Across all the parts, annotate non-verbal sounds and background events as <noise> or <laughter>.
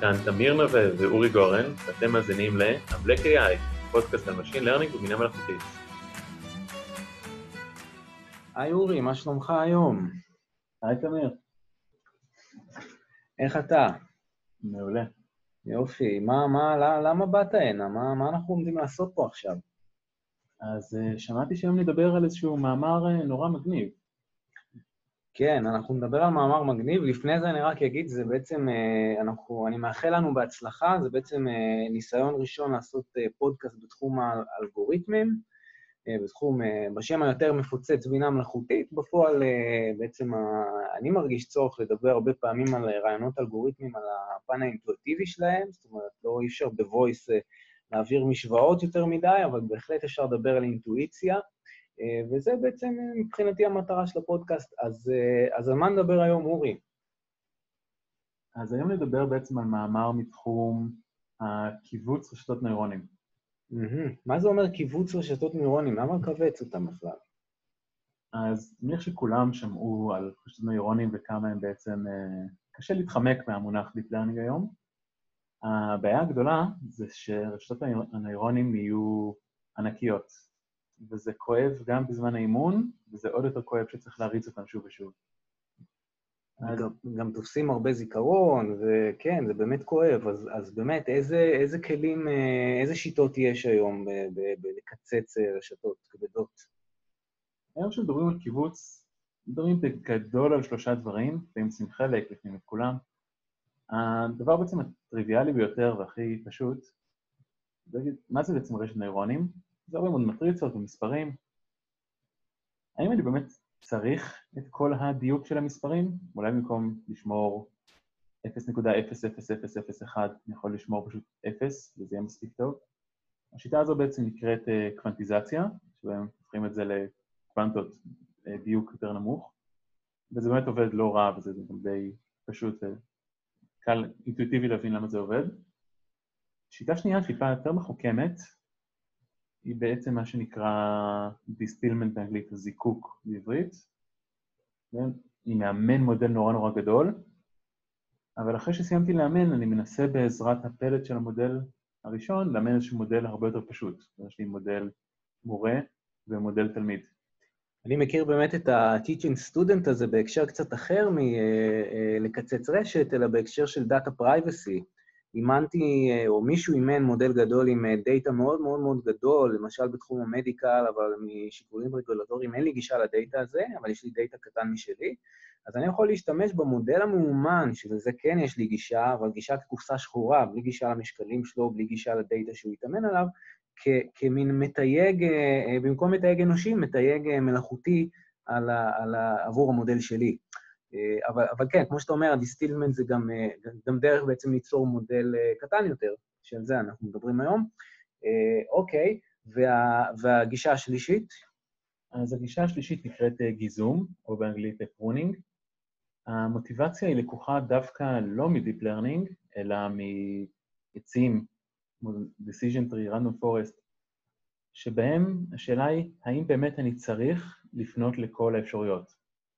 כאן תמיר נווה ואורי גורן, ואתם מאזינים ל-Black AI, פודקאסט על Machine Learning ובינה מלאכותית. היי אורי, מה שלומך היום? היי תמיר. איך אתה? מעולה. יופי. מה, מה, למה באת הנה? מה, מה אנחנו עומדים לעשות פה עכשיו? אז uh, שמעתי שהיום נדבר על איזשהו מאמר uh, נורא מגניב. כן, אנחנו נדבר על מאמר מגניב. לפני זה אני רק אגיד, זה בעצם, uh, אנחנו, אני מאחל לנו בהצלחה, זה בעצם uh, ניסיון ראשון לעשות uh, פודקאסט בתחום האלגוריתמים. אה, בתחום, אה, בשם היותר מפוצץ בינה מלאכותית, בפועל אה, בעצם אני מרגיש צורך לדבר הרבה פעמים על רעיונות אלגוריתמיים, על הפן האינטואטיבי שלהם, זאת אומרת, לא אי אפשר בוויס להעביר משוואות יותר מדי, אבל בהחלט אפשר לדבר על אינטואיציה, וזה בעצם מבחינתי המטרה של הפודקאסט. אז, אז על מה נדבר היום, אורי? אז היום נדבר בעצם על מאמר מתחום הקיבוץ רשתות נוירונים. מה זה אומר קיבוץ רשתות נוירונים? למה לכווץ אותם בכלל? אז נניח שכולם שמעו על רשתות נוירונים וכמה הם בעצם... אה, קשה להתחמק מהמונח Deep Learning היום. הבעיה הגדולה זה שרשתות הנוירונים יהיו ענקיות, וזה כואב גם בזמן האימון, וזה עוד יותר כואב שצריך להריץ אותם שוב ושוב. גם, גם תופסים הרבה זיכרון, וכן, זה באמת כואב. אז, אז באמת, איזה, איזה כלים, אה, איזה שיטות יש היום בלקצץ אה, רשתות כבדות? היום כשמדברים על קיבוץ, מדברים בגדול על שלושה דברים, לפעמים עושים חלק, לפעמים את כולם. הדבר בעצם הטריוויאלי ביותר והכי פשוט, מה זה בעצם רשת נוירונים? זה הרבה מאוד מטריצות ומספרים. האם אני באמת צריך את כל הדיוק של המספרים, אולי במקום לשמור 0.00001, אני יכול לשמור פשוט 0, וזה יהיה מספיק טוב. השיטה הזו בעצם נקראת uh, קוונטיזציה, שבהם הופכים את זה לקוונטות uh, דיוק יותר נמוך, וזה באמת עובד לא רע, וזה גם די פשוט, uh, קל אינטואיטיבי להבין למה זה עובד. שיטה שנייה, טיפה יותר מחוכמת, היא בעצם מה שנקרא דיסטילמנט באנגלית, זיקוק בעברית. כן? היא מאמן מודל נורא נורא גדול, אבל אחרי שסיימתי לאמן, אני מנסה בעזרת הפלט של המודל הראשון לאמן איזשהו מודל הרבה יותר פשוט. יש לי מודל מורה ומודל תלמיד. אני מכיר באמת את ה- teacher student הזה בהקשר קצת אחר מלקצץ אה, אה, רשת, אלא בהקשר של data privacy. אימנתי, אה, או מישהו אימן מודל גדול עם דאטה מאוד מאוד מאוד גדול, למשל בתחום ה medical, אבל משיקולים רגולטוריים אין לי גישה לדאטה הזה, אבל יש לי דאטה קטן משלי, אז אני יכול להשתמש במודל המאומן, שלזה כן יש לי גישה, אבל גישה כקופסה שחורה, בלי גישה למשקלים שלו, בלי גישה לדאטה שהוא התאמן עליו, כמין מתייג, אה, במקום מתייג אנושי, מתייג מלאכותי על ה, על ה, עבור המודל שלי. אה, אבל, אבל כן, כמו שאתה אומר, ה distillment זה גם, אה, גם דרך בעצם ליצור מודל אה, קטן יותר, שעל זה אנחנו מדברים היום. אוקיי, וה, והגישה השלישית? אז הגישה השלישית נקראת גיזום, או באנגלית pruning. המוטיבציה היא לקוחה דווקא לא מ-Deep Learning, אלא מעצים, כמו Decision Tree, Random Forest, שבהם השאלה היא, האם באמת אני צריך לפנות לכל האפשרויות?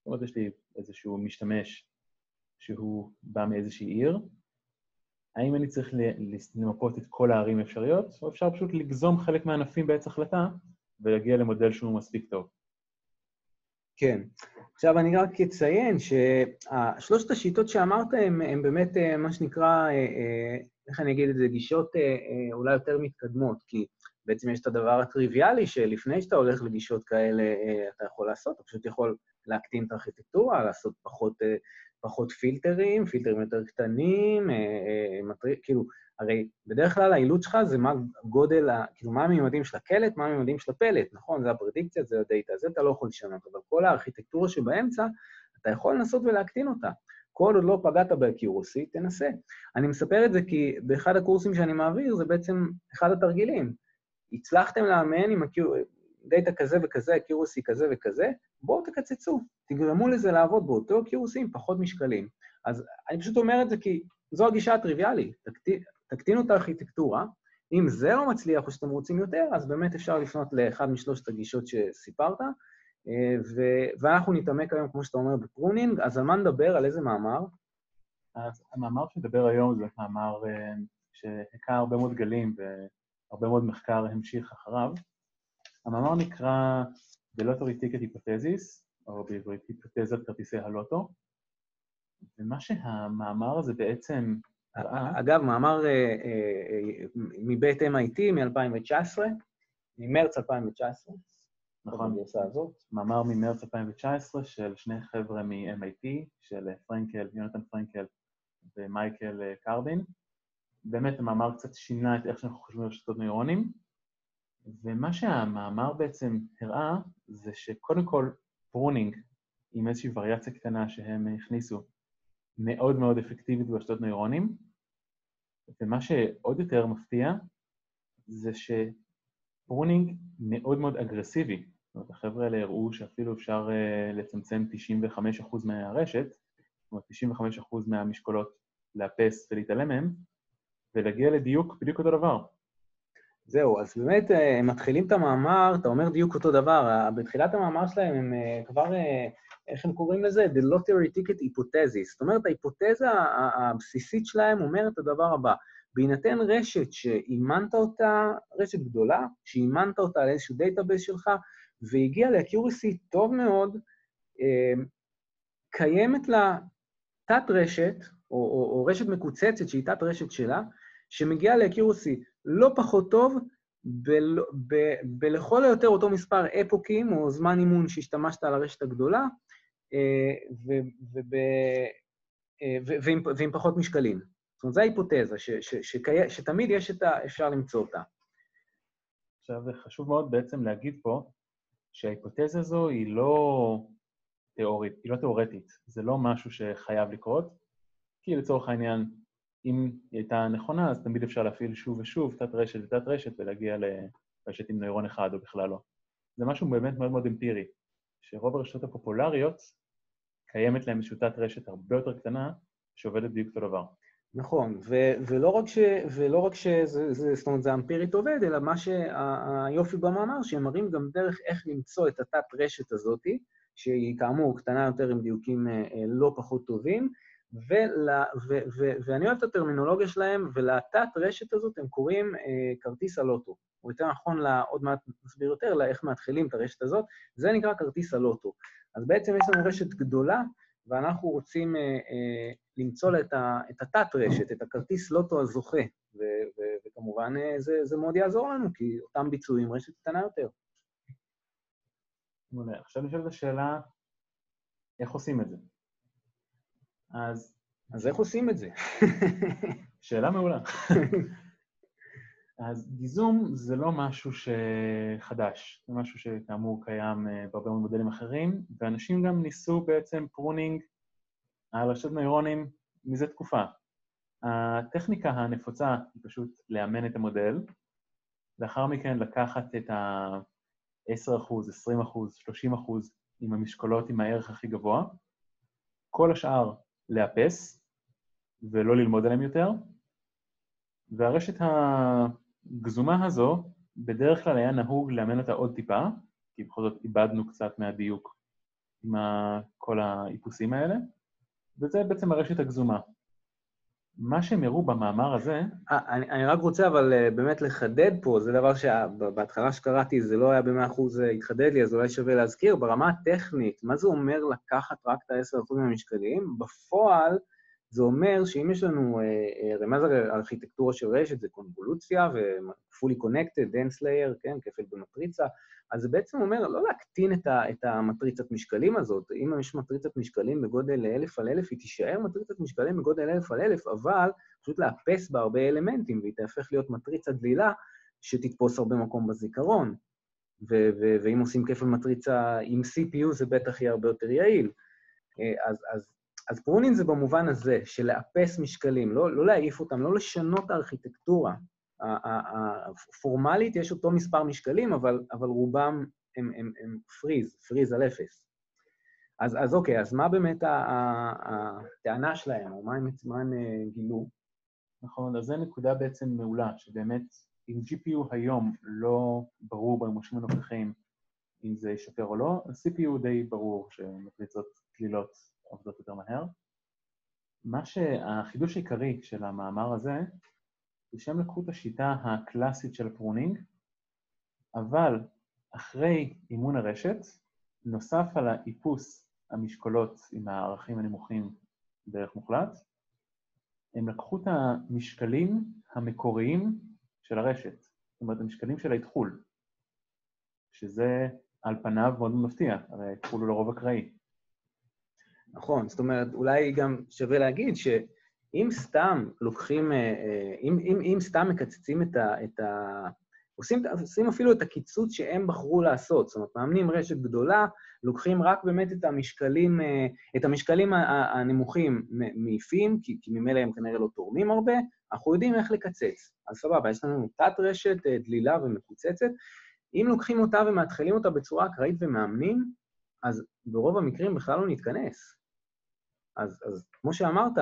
זאת אומרת, יש לי איזשהו משתמש שהוא בא מאיזושהי עיר, האם אני צריך למפות את כל הערים האפשריות, או אפשר פשוט לגזום חלק מהענפים בעץ החלטה ולהגיע למודל שהוא מספיק טוב? כן. עכשיו, אני רק אציין ששלושת השיטות שאמרת הן באמת אה, מה שנקרא, אה, אה, איך אני אגיד את זה, גישות אולי יותר מתקדמות, כי בעצם יש את הדבר הטריוויאלי שלפני שאתה הולך לגישות כאלה, אתה יכול לעשות, אתה פשוט יכול להקטין את הארכיטקטורה, לעשות פחות, אה, פחות פילטרים, פילטרים יותר קטנים, אה, אה, מטרי, כאילו, הרי בדרך כלל האילוץ שלך זה מה גודל, כאילו, מה הממדים של הקלט, מה הממדים של הפלט, נכון? זה הפרדיקציה, זה הדאטה, זה אתה לא יכול לשנות, אבל כל הארכיטקטורה שבאמצע, אתה יכול לנסות ולהקטין אותה. כל עוד לא פגעת ב accuracy, תנסה. אני מספר את זה כי באחד הקורסים שאני מעביר, זה בעצם אחד התרגילים. הצלחתם לאמן עם data כזה וכזה, accuracy כזה וכזה, בואו תקצצו, תגרמו לזה לעבוד באותו accuracy עם פחות משקלים. אז אני פשוט אומר את זה כי זו הגישה הטריוויאלית, תקטין, תקטינו את הארכיטקטורה, אם זה לא מצליח או שאתם רוצים יותר, אז באמת אפשר לפנות לאחד משלושת הגישות שסיפרת, ו- ואנחנו נתעמק היום, כמו שאתה אומר, בפרונינג, אז על מה נדבר? על איזה מאמר? אז המאמר שמדבר היום זה מאמר אה, שהכה הרבה מאוד גלים והרבה מאוד מחקר המשיך אחריו. המאמר נקרא The Lottery Ticket Hypothesis, או בעברית היפותזת כרטיסי הלוטו, ומה שהמאמר הזה בעצם. אגב, מאמר אה, אה, מבית MIT מ-2019, ממרץ 2019, נכון, בגרסה הזאת. מאמר ממרץ 2019 של שני חבר'ה מ-MIT, של פרנקל, יונתן פרנקל ומייקל אה, קרבין. באמת המאמר קצת שינה את איך שאנחנו חושבים על רשתות נוירונים, ומה שהמאמר בעצם הראה זה שקודם כל pruning עם איזושהי וריאציה קטנה שהם הכניסו מאוד מאוד אפקטיבית ברשתות נוירונים, ומה שעוד יותר מפתיע זה שפרונינג מאוד מאוד אגרסיבי. זאת אומרת, החבר'ה האלה הראו שאפילו אפשר uh, לצמצם 95% מהרשת, זאת אומרת 95% מהמשקולות לאפס ולהתעלם מהם, ולהגיע לדיוק בדיוק אותו דבר. זהו, אז באמת אה, הם מתחילים את המאמר, אתה אומר דיוק אותו דבר, בתחילת המאמר שלהם הם אה, כבר, אה, איך הם קוראים לזה? The Lottery Ticket Hypothesis. זאת אומרת, ההיפותזה הבסיסית שלהם אומרת את הדבר הבא, בהינתן רשת שאימנת אותה, רשת גדולה, שאימנת אותה על איזשהו database שלך, והגיעה ל accuracy טוב מאוד, קיימת לה תת-רשת, או, או, או רשת מקוצצת שהיא תת-רשת שלה, שמגיעה ל accuracy לא פחות טוב, בלכל היותר אותו מספר אפוקים או זמן אימון שהשתמשת על הרשת הגדולה, אה, אה, ועם, פחות משקלים. זאת אומרת, זו ההיפותזה, שתמיד יש את ה... אפשר למצוא אותה. עכשיו, זה חשוב מאוד בעצם להגיד פה שההיפותזה הזו היא לא תיאורית, היא לא תיאורטית, זה לא משהו שחייב לקרות, כי לצורך העניין, אם היא הייתה נכונה, אז תמיד אפשר להפעיל שוב ושוב תת רשת ותת רשת ולהגיע לרשת עם נוירון אחד או בכלל לא. זה משהו באמת מאוד מאוד אמפירי, שרוב הרשתות הפופולריות, קיימת להן איזושהי תת רשת הרבה יותר קטנה, שעובדת בדיוק אותו דבר. נכון, ו- ולא רק, ש- ולא רק שזה, זה, זאת אומרת, זה אמפירית עובד, אלא מה שהיופי במאמר, שהם מראים גם דרך איך למצוא את התת רשת הזאתי, שהיא כאמור קטנה יותר עם דיוקים אה, אה, לא פחות טובים, ול, ו, ו, ואני אוהב את הטרמינולוגיה שלהם, ולתת רשת הזאת הם קוראים אה, כרטיס הלוטו. או יותר נכון, לה, עוד מעט נסביר יותר לאיך מתחילים את הרשת הזאת, זה נקרא כרטיס הלוטו. אז בעצם יש לנו רשת גדולה, ואנחנו רוצים אה, אה, למצוא לה את התת-רשת, את הכרטיס לוטו הזוכה, ו, ו, וכמובן אה, זה, זה מאוד יעזור לנו, כי אותם ביצועים רשת קטנה יותר. מעולה. עכשיו נשאלת השאלה, איך עושים את זה? אז... אז איך עושים את זה? <laughs> שאלה מעולה. <laughs> אז גיזום זה לא משהו שחדש, זה משהו שכאמור קיים אה, בהרבה מאוד מודלים אחרים, ואנשים גם ניסו בעצם pruning על רשת נוירונים מזה תקופה. הטכניקה הנפוצה היא פשוט לאמן את המודל, לאחר מכן לקחת את ה-10%, 20%, 30% עם המשקולות עם הערך הכי גבוה, כל השאר לאפס ולא ללמוד עליהם יותר, והרשת הגזומה הזו, בדרך כלל היה נהוג לאמן אותה עוד טיפה, כי בכל זאת איבדנו קצת מהדיוק עם כל האיפוסים האלה, וזה בעצם הרשת הגזומה. מה שהם הראו במאמר הזה... 아, אני, אני רק רוצה אבל uh, באמת לחדד פה, זה דבר שבהתחלה שקראתי זה לא היה במאה אחוז אה, התחדד לי, אז אולי שווה להזכיר, ברמה הטכנית, מה זה אומר לקחת רק את ה-10% מהמשקלים? בפועל, זה אומר שאם יש לנו, הרי מה זה ארכיטקטורה של רשת? זה קונבולוציה ו-fully connected, dense layer, כן, כפל במטריצה, אז זה בעצם אומר לא להקטין את, ה, את המטריצת משקלים הזאת. אם יש מטריצת משקלים בגודל אלף על אלף, היא תישאר מטריצת משקלים בגודל אלף על אלף, אבל פשוט לאפס בה הרבה אלמנטים, והיא תהפך להיות מטריצה דלילה שתתפוס הרבה מקום בזיכרון. ו- ו- ואם עושים כפל מטריצה עם CPU, זה בטח יהיה הרבה יותר יעיל. אז, אז אז פרונין זה במובן הזה, של לאפס משקלים, לא, לא להעיף אותם, לא לשנות הארכיטקטורה. פורמלית יש אותו מספר משקלים, אבל, אבל רובם הם, הם, הם פריז, פריז על אפס. אז, אז אוקיי, אז מה באמת הטענה שלהם, או מה הם, הם אה, גילו? נכון, אז זו נקודה בעצם מעולה, שבאמת אם GPU היום לא ברור במושים הנוכחיים אם זה ישפר או לא, ב-CPU די ברור שמטריצות קלילות עובדות יותר מהר. מה שהחידוש העיקרי של המאמר הזה, זה שהם לקחו את השיטה הקלאסית של pruning, אבל אחרי אימון הרשת, נוסף על האיפוס המשקולות עם הערכים הנמוכים בערך מוחלט, הם לקחו את המשקלים המקוריים של הרשת, זאת אומרת, המשקלים של האתחול, שזה על פניו מאוד מפתיע, הרי האתחול הוא לרוב אקראי. נכון, זאת אומרת, אולי גם שווה להגיד שאם סתם לוקחים, אה, אה, אם, אם, אם סתם מקצצים את ה... את ה עושים, עושים אפילו את הקיצוץ שהם בחרו לעשות. זאת אומרת, מאמנים רשת גדולה, לוקחים רק באמת את המשקלים, אה, את המשקלים הנמוכים מעיפים, כי, כי ממילא הם כנראה לא תורמים הרבה, אנחנו יודעים איך לקצץ. אז סבבה, יש לנו תת-רשת דלילה ומקוצצת. אם לוקחים אותה ומאתחלים אותה בצורה אקראית ומאמנים, אז ברוב המקרים בכלל לא נתכנס. אז, אז כמו שאמרת,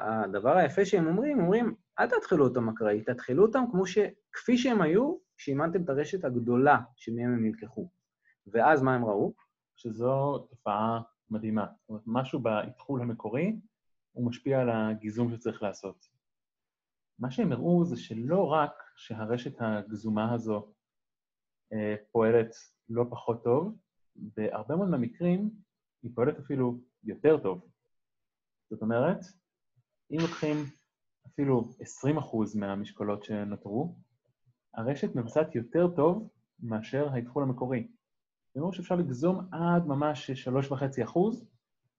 הדבר היפה שהם אומרים, אומרים, אל תתחילו אותם אקראית, תתחילו אותם כמו ש... כפי שהם היו כשאימנתם את הרשת הגדולה שמהם הם נלקחו. ואז מה הם ראו? שזו תופעה מדהימה. זאת אומרת, משהו באתחול המקורי, הוא משפיע על הגיזום שצריך לעשות. מה שהם הראו זה שלא רק שהרשת הגזומה הזו אה, פועלת לא פחות טוב, בהרבה מאוד מהמקרים היא פועלת אפילו יותר טוב. זאת אומרת, אם לוקחים אפילו 20% מהמשקולות שנותרו, הרשת מבצעת יותר טוב מאשר האתחול המקורי. זאת אומרת שאפשר לגזום עד ממש 3.5%,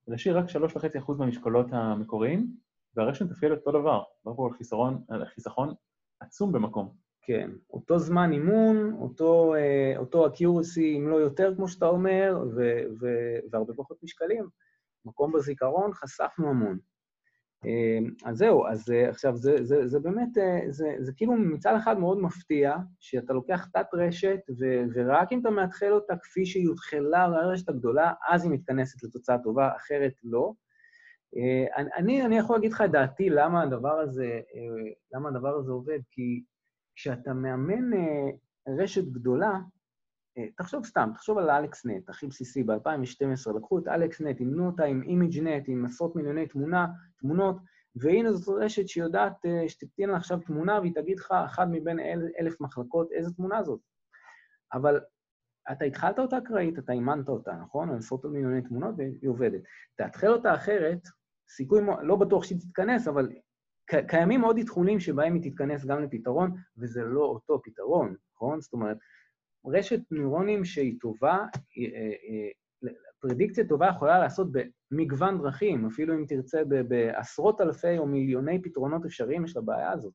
ולהשאיר רק 3.5% מהמשקולות המקוריים, והרשת תפעיל אותו דבר. מדובר פה על חיסרון, על חיסכון עצום במקום. כן, אותו זמן אימון, אותו, אה, אותו accuracy, אם לא יותר, כמו שאתה אומר, ו, ו, והרבה פחות משקלים. מקום בזיכרון, חסכנו המון. אמ, אז זהו, אז אה, עכשיו, זה, זה, זה באמת, אה, זה, זה כאילו מצד אחד מאוד מפתיע, שאתה לוקח תת-רשת, ו, ורק אם אתה מאתחל אותה כפי שהיא הותחלה לרשת הגדולה, אז היא מתכנסת לתוצאה טובה, אחרת לא. אה, אני, אני יכול להגיד לך את דעתי למה הדבר הזה, למה הדבר הזה עובד, כי כשאתה מאמן רשת גדולה, תחשוב סתם, תחשוב על אלכסנט, הכי בסיסי, ב-2012, לקחו את אלכסנט, אימנו אותה עם אימיג'נט, עם עשרות מיליוני תמונה, תמונות, והנה זאת רשת שיודעת, אה, שתתן לה עכשיו תמונה והיא תגיד לך, אחת מבין אל, אלף מחלקות, איזה תמונה זאת. אבל אתה התחלת אותה אקראית, אתה אימנת אותה, נכון? עשרות מיליוני תמונות והיא עובדת. תאתחל אותה אחרת, סיכוי, לא בטוח שהיא תתכנס, אבל קיימים עוד איתחולים שבהם היא תתכנס גם לפתרון, וזה לא אותו פתרון, נכון? זאת אומרת, רשת נוירונים שהיא טובה, אה, אה, פרדיקציה טובה יכולה לעשות במגוון דרכים, אפילו אם תרצה בעשרות אלפי או מיליוני פתרונות אפשריים, יש לבעיה הזאת.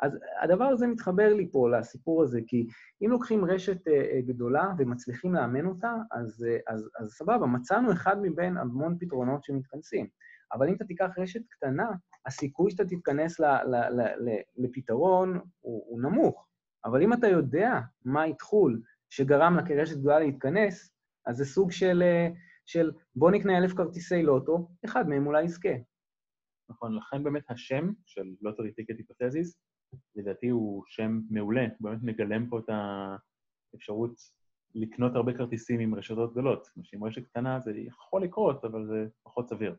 אז הדבר הזה מתחבר לי פה לסיפור הזה, כי אם לוקחים רשת אה, גדולה ומצליחים לאמן אותה, אז, אז, אז סבבה, מצאנו אחד מבין המון פתרונות שמתכנסים. אבל אם אתה תיקח רשת קטנה, הסיכוי שאתה תתכנס ל, ל, ל, לפתרון הוא, הוא נמוך. אבל אם אתה יודע מה האתחול שגרם לה כרשת גדולה להתכנס, אז זה סוג של, אה, של בוא נקנה אלף כרטיסי לוטו, אחד מהם אולי יזכה. נכון, לכן באמת השם של lottery ticket hypothesis, לדעתי הוא שם מעולה, הוא באמת מגלם פה את האפשרות לקנות הרבה כרטיסים עם רשתות גדולות. עם רשת קטנה זה יכול לקרות, אבל זה פחות סביר.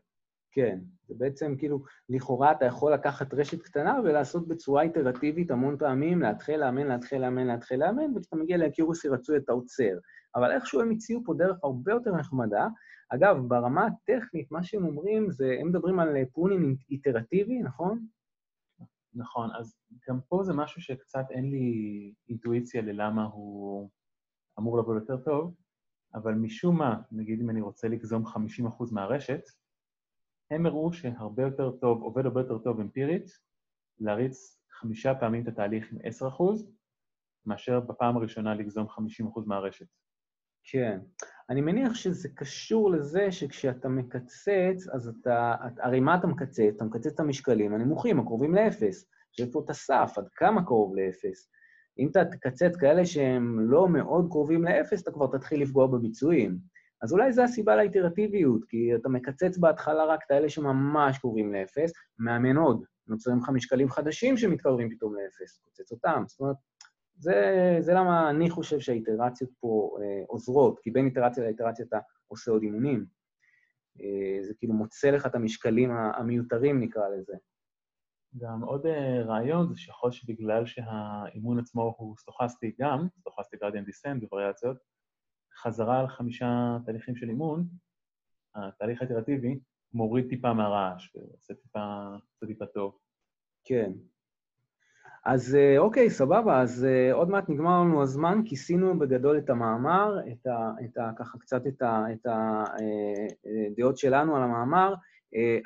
כן, זה בעצם כאילו, לכאורה אתה יכול לקחת רשת קטנה ולעשות בצורה איטרטיבית המון פעמים, להתחיל לאמן, להתחיל לאמן, להתחיל לאמן, וכשאתה מגיע ל accuracy רצוי אתה עוצר. אבל איכשהו הם הציעו פה דרך הרבה יותר נחמדה. אגב, ברמה הטכנית, מה שהם אומרים זה, הם מדברים על pruning איטרטיבי, נכון? נכון, אז גם פה זה משהו שקצת אין לי אינטואיציה ללמה הוא אמור לבוא יותר טוב, אבל משום מה, נגיד אם אני רוצה לגזום 50% מהרשת, הם הראו שהרבה יותר טוב, עובד הרבה יותר טוב אמפירית, להריץ חמישה פעמים את התהליך עם 10%, מאשר בפעם הראשונה לגזום 50% מהרשת. כן. אני מניח שזה קשור לזה שכשאתה מקצץ, אז אתה... הרי מה אתה מקצץ? אתה מקצץ את המשקלים הנמוכים, הקרובים לאפס. יש פה את הסף, עד כמה קרוב לאפס. אם אתה תקצץ כאלה שהם לא מאוד קרובים לאפס, אתה כבר תתחיל לפגוע בביצועים. אז אולי זו הסיבה לאיטרטיביות, כי אתה מקצץ בהתחלה רק את האלה שממש קרובים לאפס, מאמן עוד, נוצרים לך משקלים חדשים שמתקרבים פתאום לאפס, קוצץ אותם. זאת אומרת, זה, זה למה אני חושב שהאיטרציות פה אה, עוזרות, כי בין איטרציה לאיטרציה אתה עושה עוד אימונים. אה, זה כאילו מוצא לך את המשקלים המיותרים, נקרא לזה. גם עוד אה, רעיון זה שיכול שבגלל שהאימון עצמו הוא סטוכסטי גם, סטוכסטי גרדיאן דיסנט בווריאציות, חזרה על חמישה תהליכים של אימון, התהליך האיטרטיבי מוריד טיפה מהרעש ועושה טיפה, טיפה טוב. כן. אז אה, אוקיי, סבבה, אז אה, עוד מעט נגמר לנו הזמן, כיסינו בגדול את המאמר, את ה, את ה, ככה קצת את, הדעות אה, שלנו על המאמר.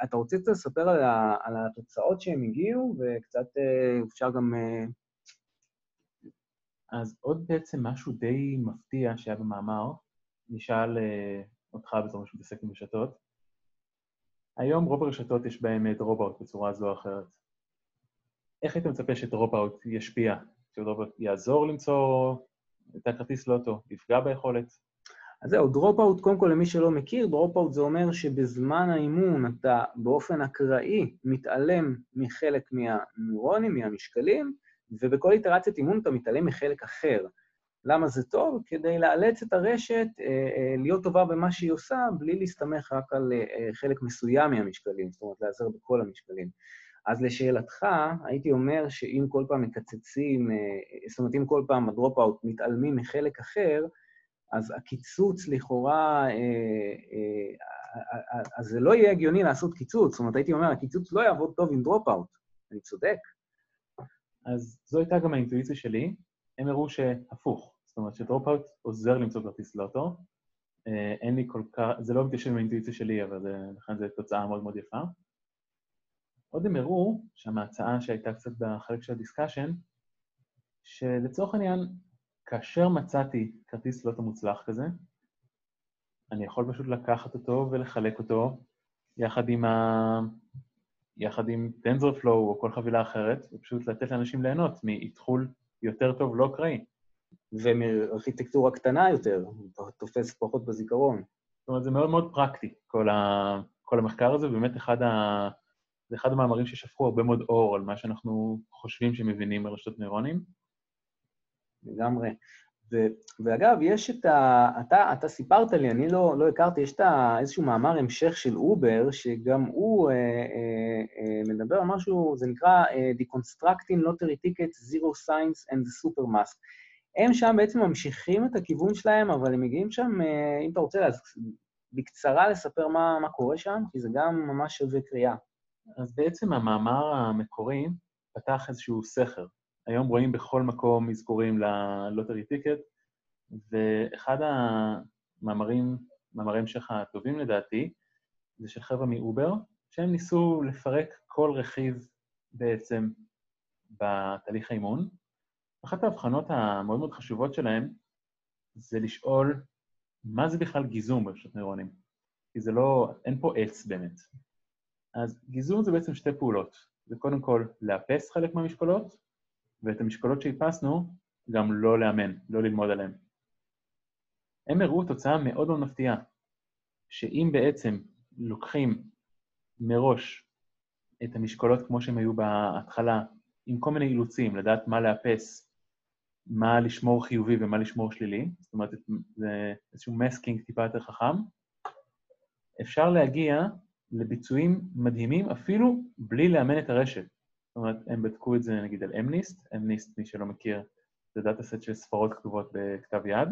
אתה רוצה קצת לספר על, ה, על התוצאות שהם הגיעו, וקצת אפשר גם... אז עוד בעצם משהו די מפתיע שהיה במאמר, נשאל אותך בתור שמתעסק עם רשתות. היום רוב הרשתות יש בהן dropout בצורה זו או אחרת. איך היית מצפה ש dropout ישפיע? ש dropout יעזור למצוא את הכרטיס לוטו, יפגע ביכולת? אז זהו, dropout, קודם כל למי שלא מכיר, dropout זה אומר שבזמן האימון אתה באופן אקראי מתעלם מחלק מהנוירונים, מהמשקלים, ובכל איטרציית אימון אתה מתעלם מחלק אחר. למה זה טוב? כדי לאלץ את הרשת אה, אה, להיות טובה במה שהיא עושה, בלי להסתמך רק על אה, חלק מסוים מהמשקלים, זאת אומרת, להיעזר בכל המשקלים. אז לשאלתך, הייתי אומר שאם כל פעם מקצצים, זאת אומרת, אם כל פעם ה dropout מתעלמים מחלק אחר, אז הקיצוץ לכאורה, אז זה לא יהיה הגיוני לעשות קיצוץ. זאת אומרת, הייתי אומר, הקיצוץ לא יעבוד טוב עם dropout. אני צודק. אז זו הייתה גם האינטואיציה שלי. הם הראו שהפוך. זאת אומרת ש dropout עוזר למצוא כרטיס לוטו. אה, אין לי כל כך, זה לא מתיישב עם האינטואיציה שלי, אבל זה, לכן זו תוצאה מאוד מאוד יפה. עוד הם הראו, שם ההצעה שהייתה קצת בחלק של הדיסקשן, שלצורך העניין, כאשר מצאתי כרטיס לוטו מוצלח כזה, אני יכול פשוט לקחת אותו ולחלק אותו יחד עם, ה... יחד עם TensorFlow או כל חבילה אחרת, ופשוט לתת לאנשים ליהנות מאתחול יותר טוב לא אקראי. ומארכיטקטורה קטנה יותר, תופס פחות בזיכרון. זאת אומרת, זה מאוד מאוד פרקטי, כל, ה... כל המחקר הזה, באמת אחד, ה... זה אחד המאמרים ששפכו הרבה מאוד אור על מה שאנחנו חושבים שמבינים ברשתות נוירונים. לגמרי. ו, ואגב, יש את ה... אתה, אתה סיפרת לי, אני לא, לא הכרתי, יש את ה, איזשהו מאמר המשך של אובר, שגם הוא אה, אה, אה, מדבר על משהו, זה נקרא אה, Deconstructing Lottery Tickets, Zero Science and the Supermask. הם שם בעצם ממשיכים את הכיוון שלהם, אבל הם מגיעים שם, אה, אם אתה רוצה, אז בקצרה לספר מה, מה קורה שם, כי זה גם ממש שווה קריאה. אז בעצם המאמר המקורי פתח איזשהו סכר. היום רואים בכל מקום אזכורים ל lottery ticket, ואחד המאמרים, מאמרי המשך הטובים לדעתי, זה של חבר'ה מאובר, שהם ניסו לפרק כל רכיב בעצם בתהליך האימון. אחת ההבחנות המאוד מאוד חשובות שלהם זה לשאול מה זה בכלל גיזום ברשת נוירונים, כי זה לא, אין פה עץ באמת. אז גיזום זה בעצם שתי פעולות. זה קודם כל לאפס חלק מהמשקולות, ואת המשקולות שהדפסנו, גם לא לאמן, לא ללמוד עליהן. הם הראו תוצאה מאוד מאוד מפתיעה, שאם בעצם לוקחים מראש את המשקולות כמו שהן היו בהתחלה, עם כל מיני אילוצים, לדעת מה לאפס, מה לשמור חיובי ומה לשמור שלילי, זאת אומרת, זה איזשהו מסקינג טיפה יותר חכם, אפשר להגיע לביצועים מדהימים אפילו בלי לאמן את הרשת. זאת אומרת, הם בדקו את זה נגיד על אמניסט, אמניסט, מי שלא מכיר, זה דאטה סט של ספרות כתובות בכתב יד,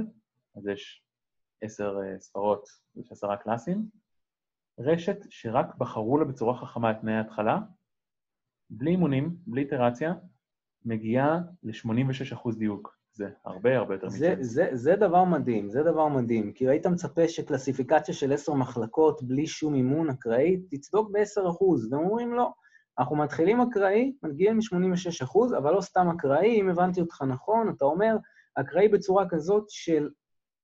אז יש עשר uh, ספרות, יש עשרה קלאסים. רשת שרק בחרו לה בצורה חכמה את תנאי ההתחלה, בלי אימונים, בלי איטרציה, מגיעה ל-86% דיוק. זה הרבה הרבה יותר זה, זה, זה דבר מדהים, זה דבר מדהים. כי היית מצפה שקלסיפיקציה של עשר מחלקות בלי שום אימון אקראי תצדוק ב-10%, והם אומרים לא. אנחנו מתחילים אקראי, מגיעים מ-86 אחוז, אבל לא סתם אקראי, אם הבנתי אותך נכון, אתה אומר, אקראי בצורה כזאת של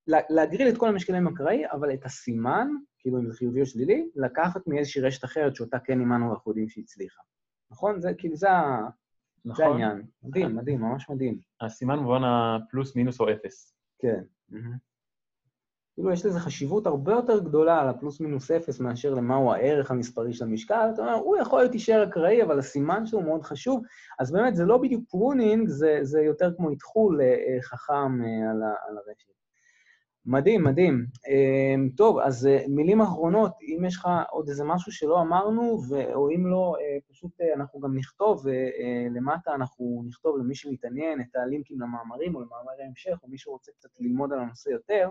להגריל את כל המשקלים אקראי, אבל את הסימן, כאילו אם זה חיובי או שלילי, לקחת מאיזושהי רשת אחרת שאותה כן אימנו ואנחנו יודעים שהיא הצליחה. נכון? זה כאילו, זה, נכון. זה העניין. מדהים, מדהים, ממש מדהים. הסימן במובן הפלוס, מינוס או אפס. כן. Mm-hmm. כאילו יש לזה חשיבות הרבה יותר גדולה על הפלוס מינוס אפס מאשר למהו הערך המספרי של המשקל. אתה אומר, הוא יכול להיות יישאר אקראי, אבל הסימן שלו מאוד חשוב. אז באמת, זה לא בדיוק pruning, זה, זה יותר כמו איתחול אה, חכם אה, על, על הרשת. מדהים, מדהים. טוב, אז אה, מילים אחרונות, אם יש לך עוד איזה משהו שלא אמרנו. או אם לא, אה, פשוט אה, אנחנו גם נכתוב, למטה אנחנו נכתוב למי שמתעניין את הלינקים למאמרים או למאמרי המשך, או מי שרוצה קצת ללמוד על הנושא יותר.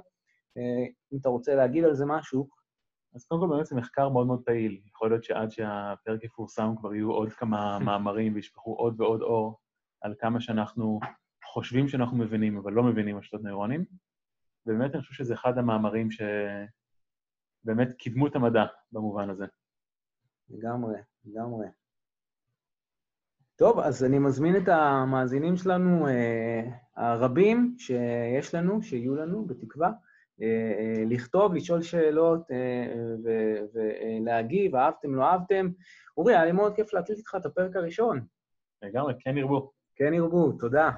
אם אתה רוצה להגיד על זה משהו. אז קודם כל באמת זה מחקר מאוד מאוד פעיל. יכול להיות שעד שהפרק יפורסם כבר יהיו עוד כמה <laughs> מאמרים וישפכו עוד ועוד אור על כמה שאנחנו חושבים שאנחנו מבינים, אבל לא מבינים על נוירונים. ובאמת אני חושב שזה אחד המאמרים שבאמת קידמו את המדע במובן הזה. לגמרי, לגמרי. טוב, אז אני מזמין את המאזינים שלנו, אה, הרבים שיש לנו, שיהיו לנו, בתקווה, אה, אה, לכתוב, לשאול שאלות ולהגיב, אהבתם, לא אהבתם. אורי, היה לי מאוד כיף להקליט איתך את הפרק הראשון. לגמרי, כן ירבו. כן ירבו, תודה.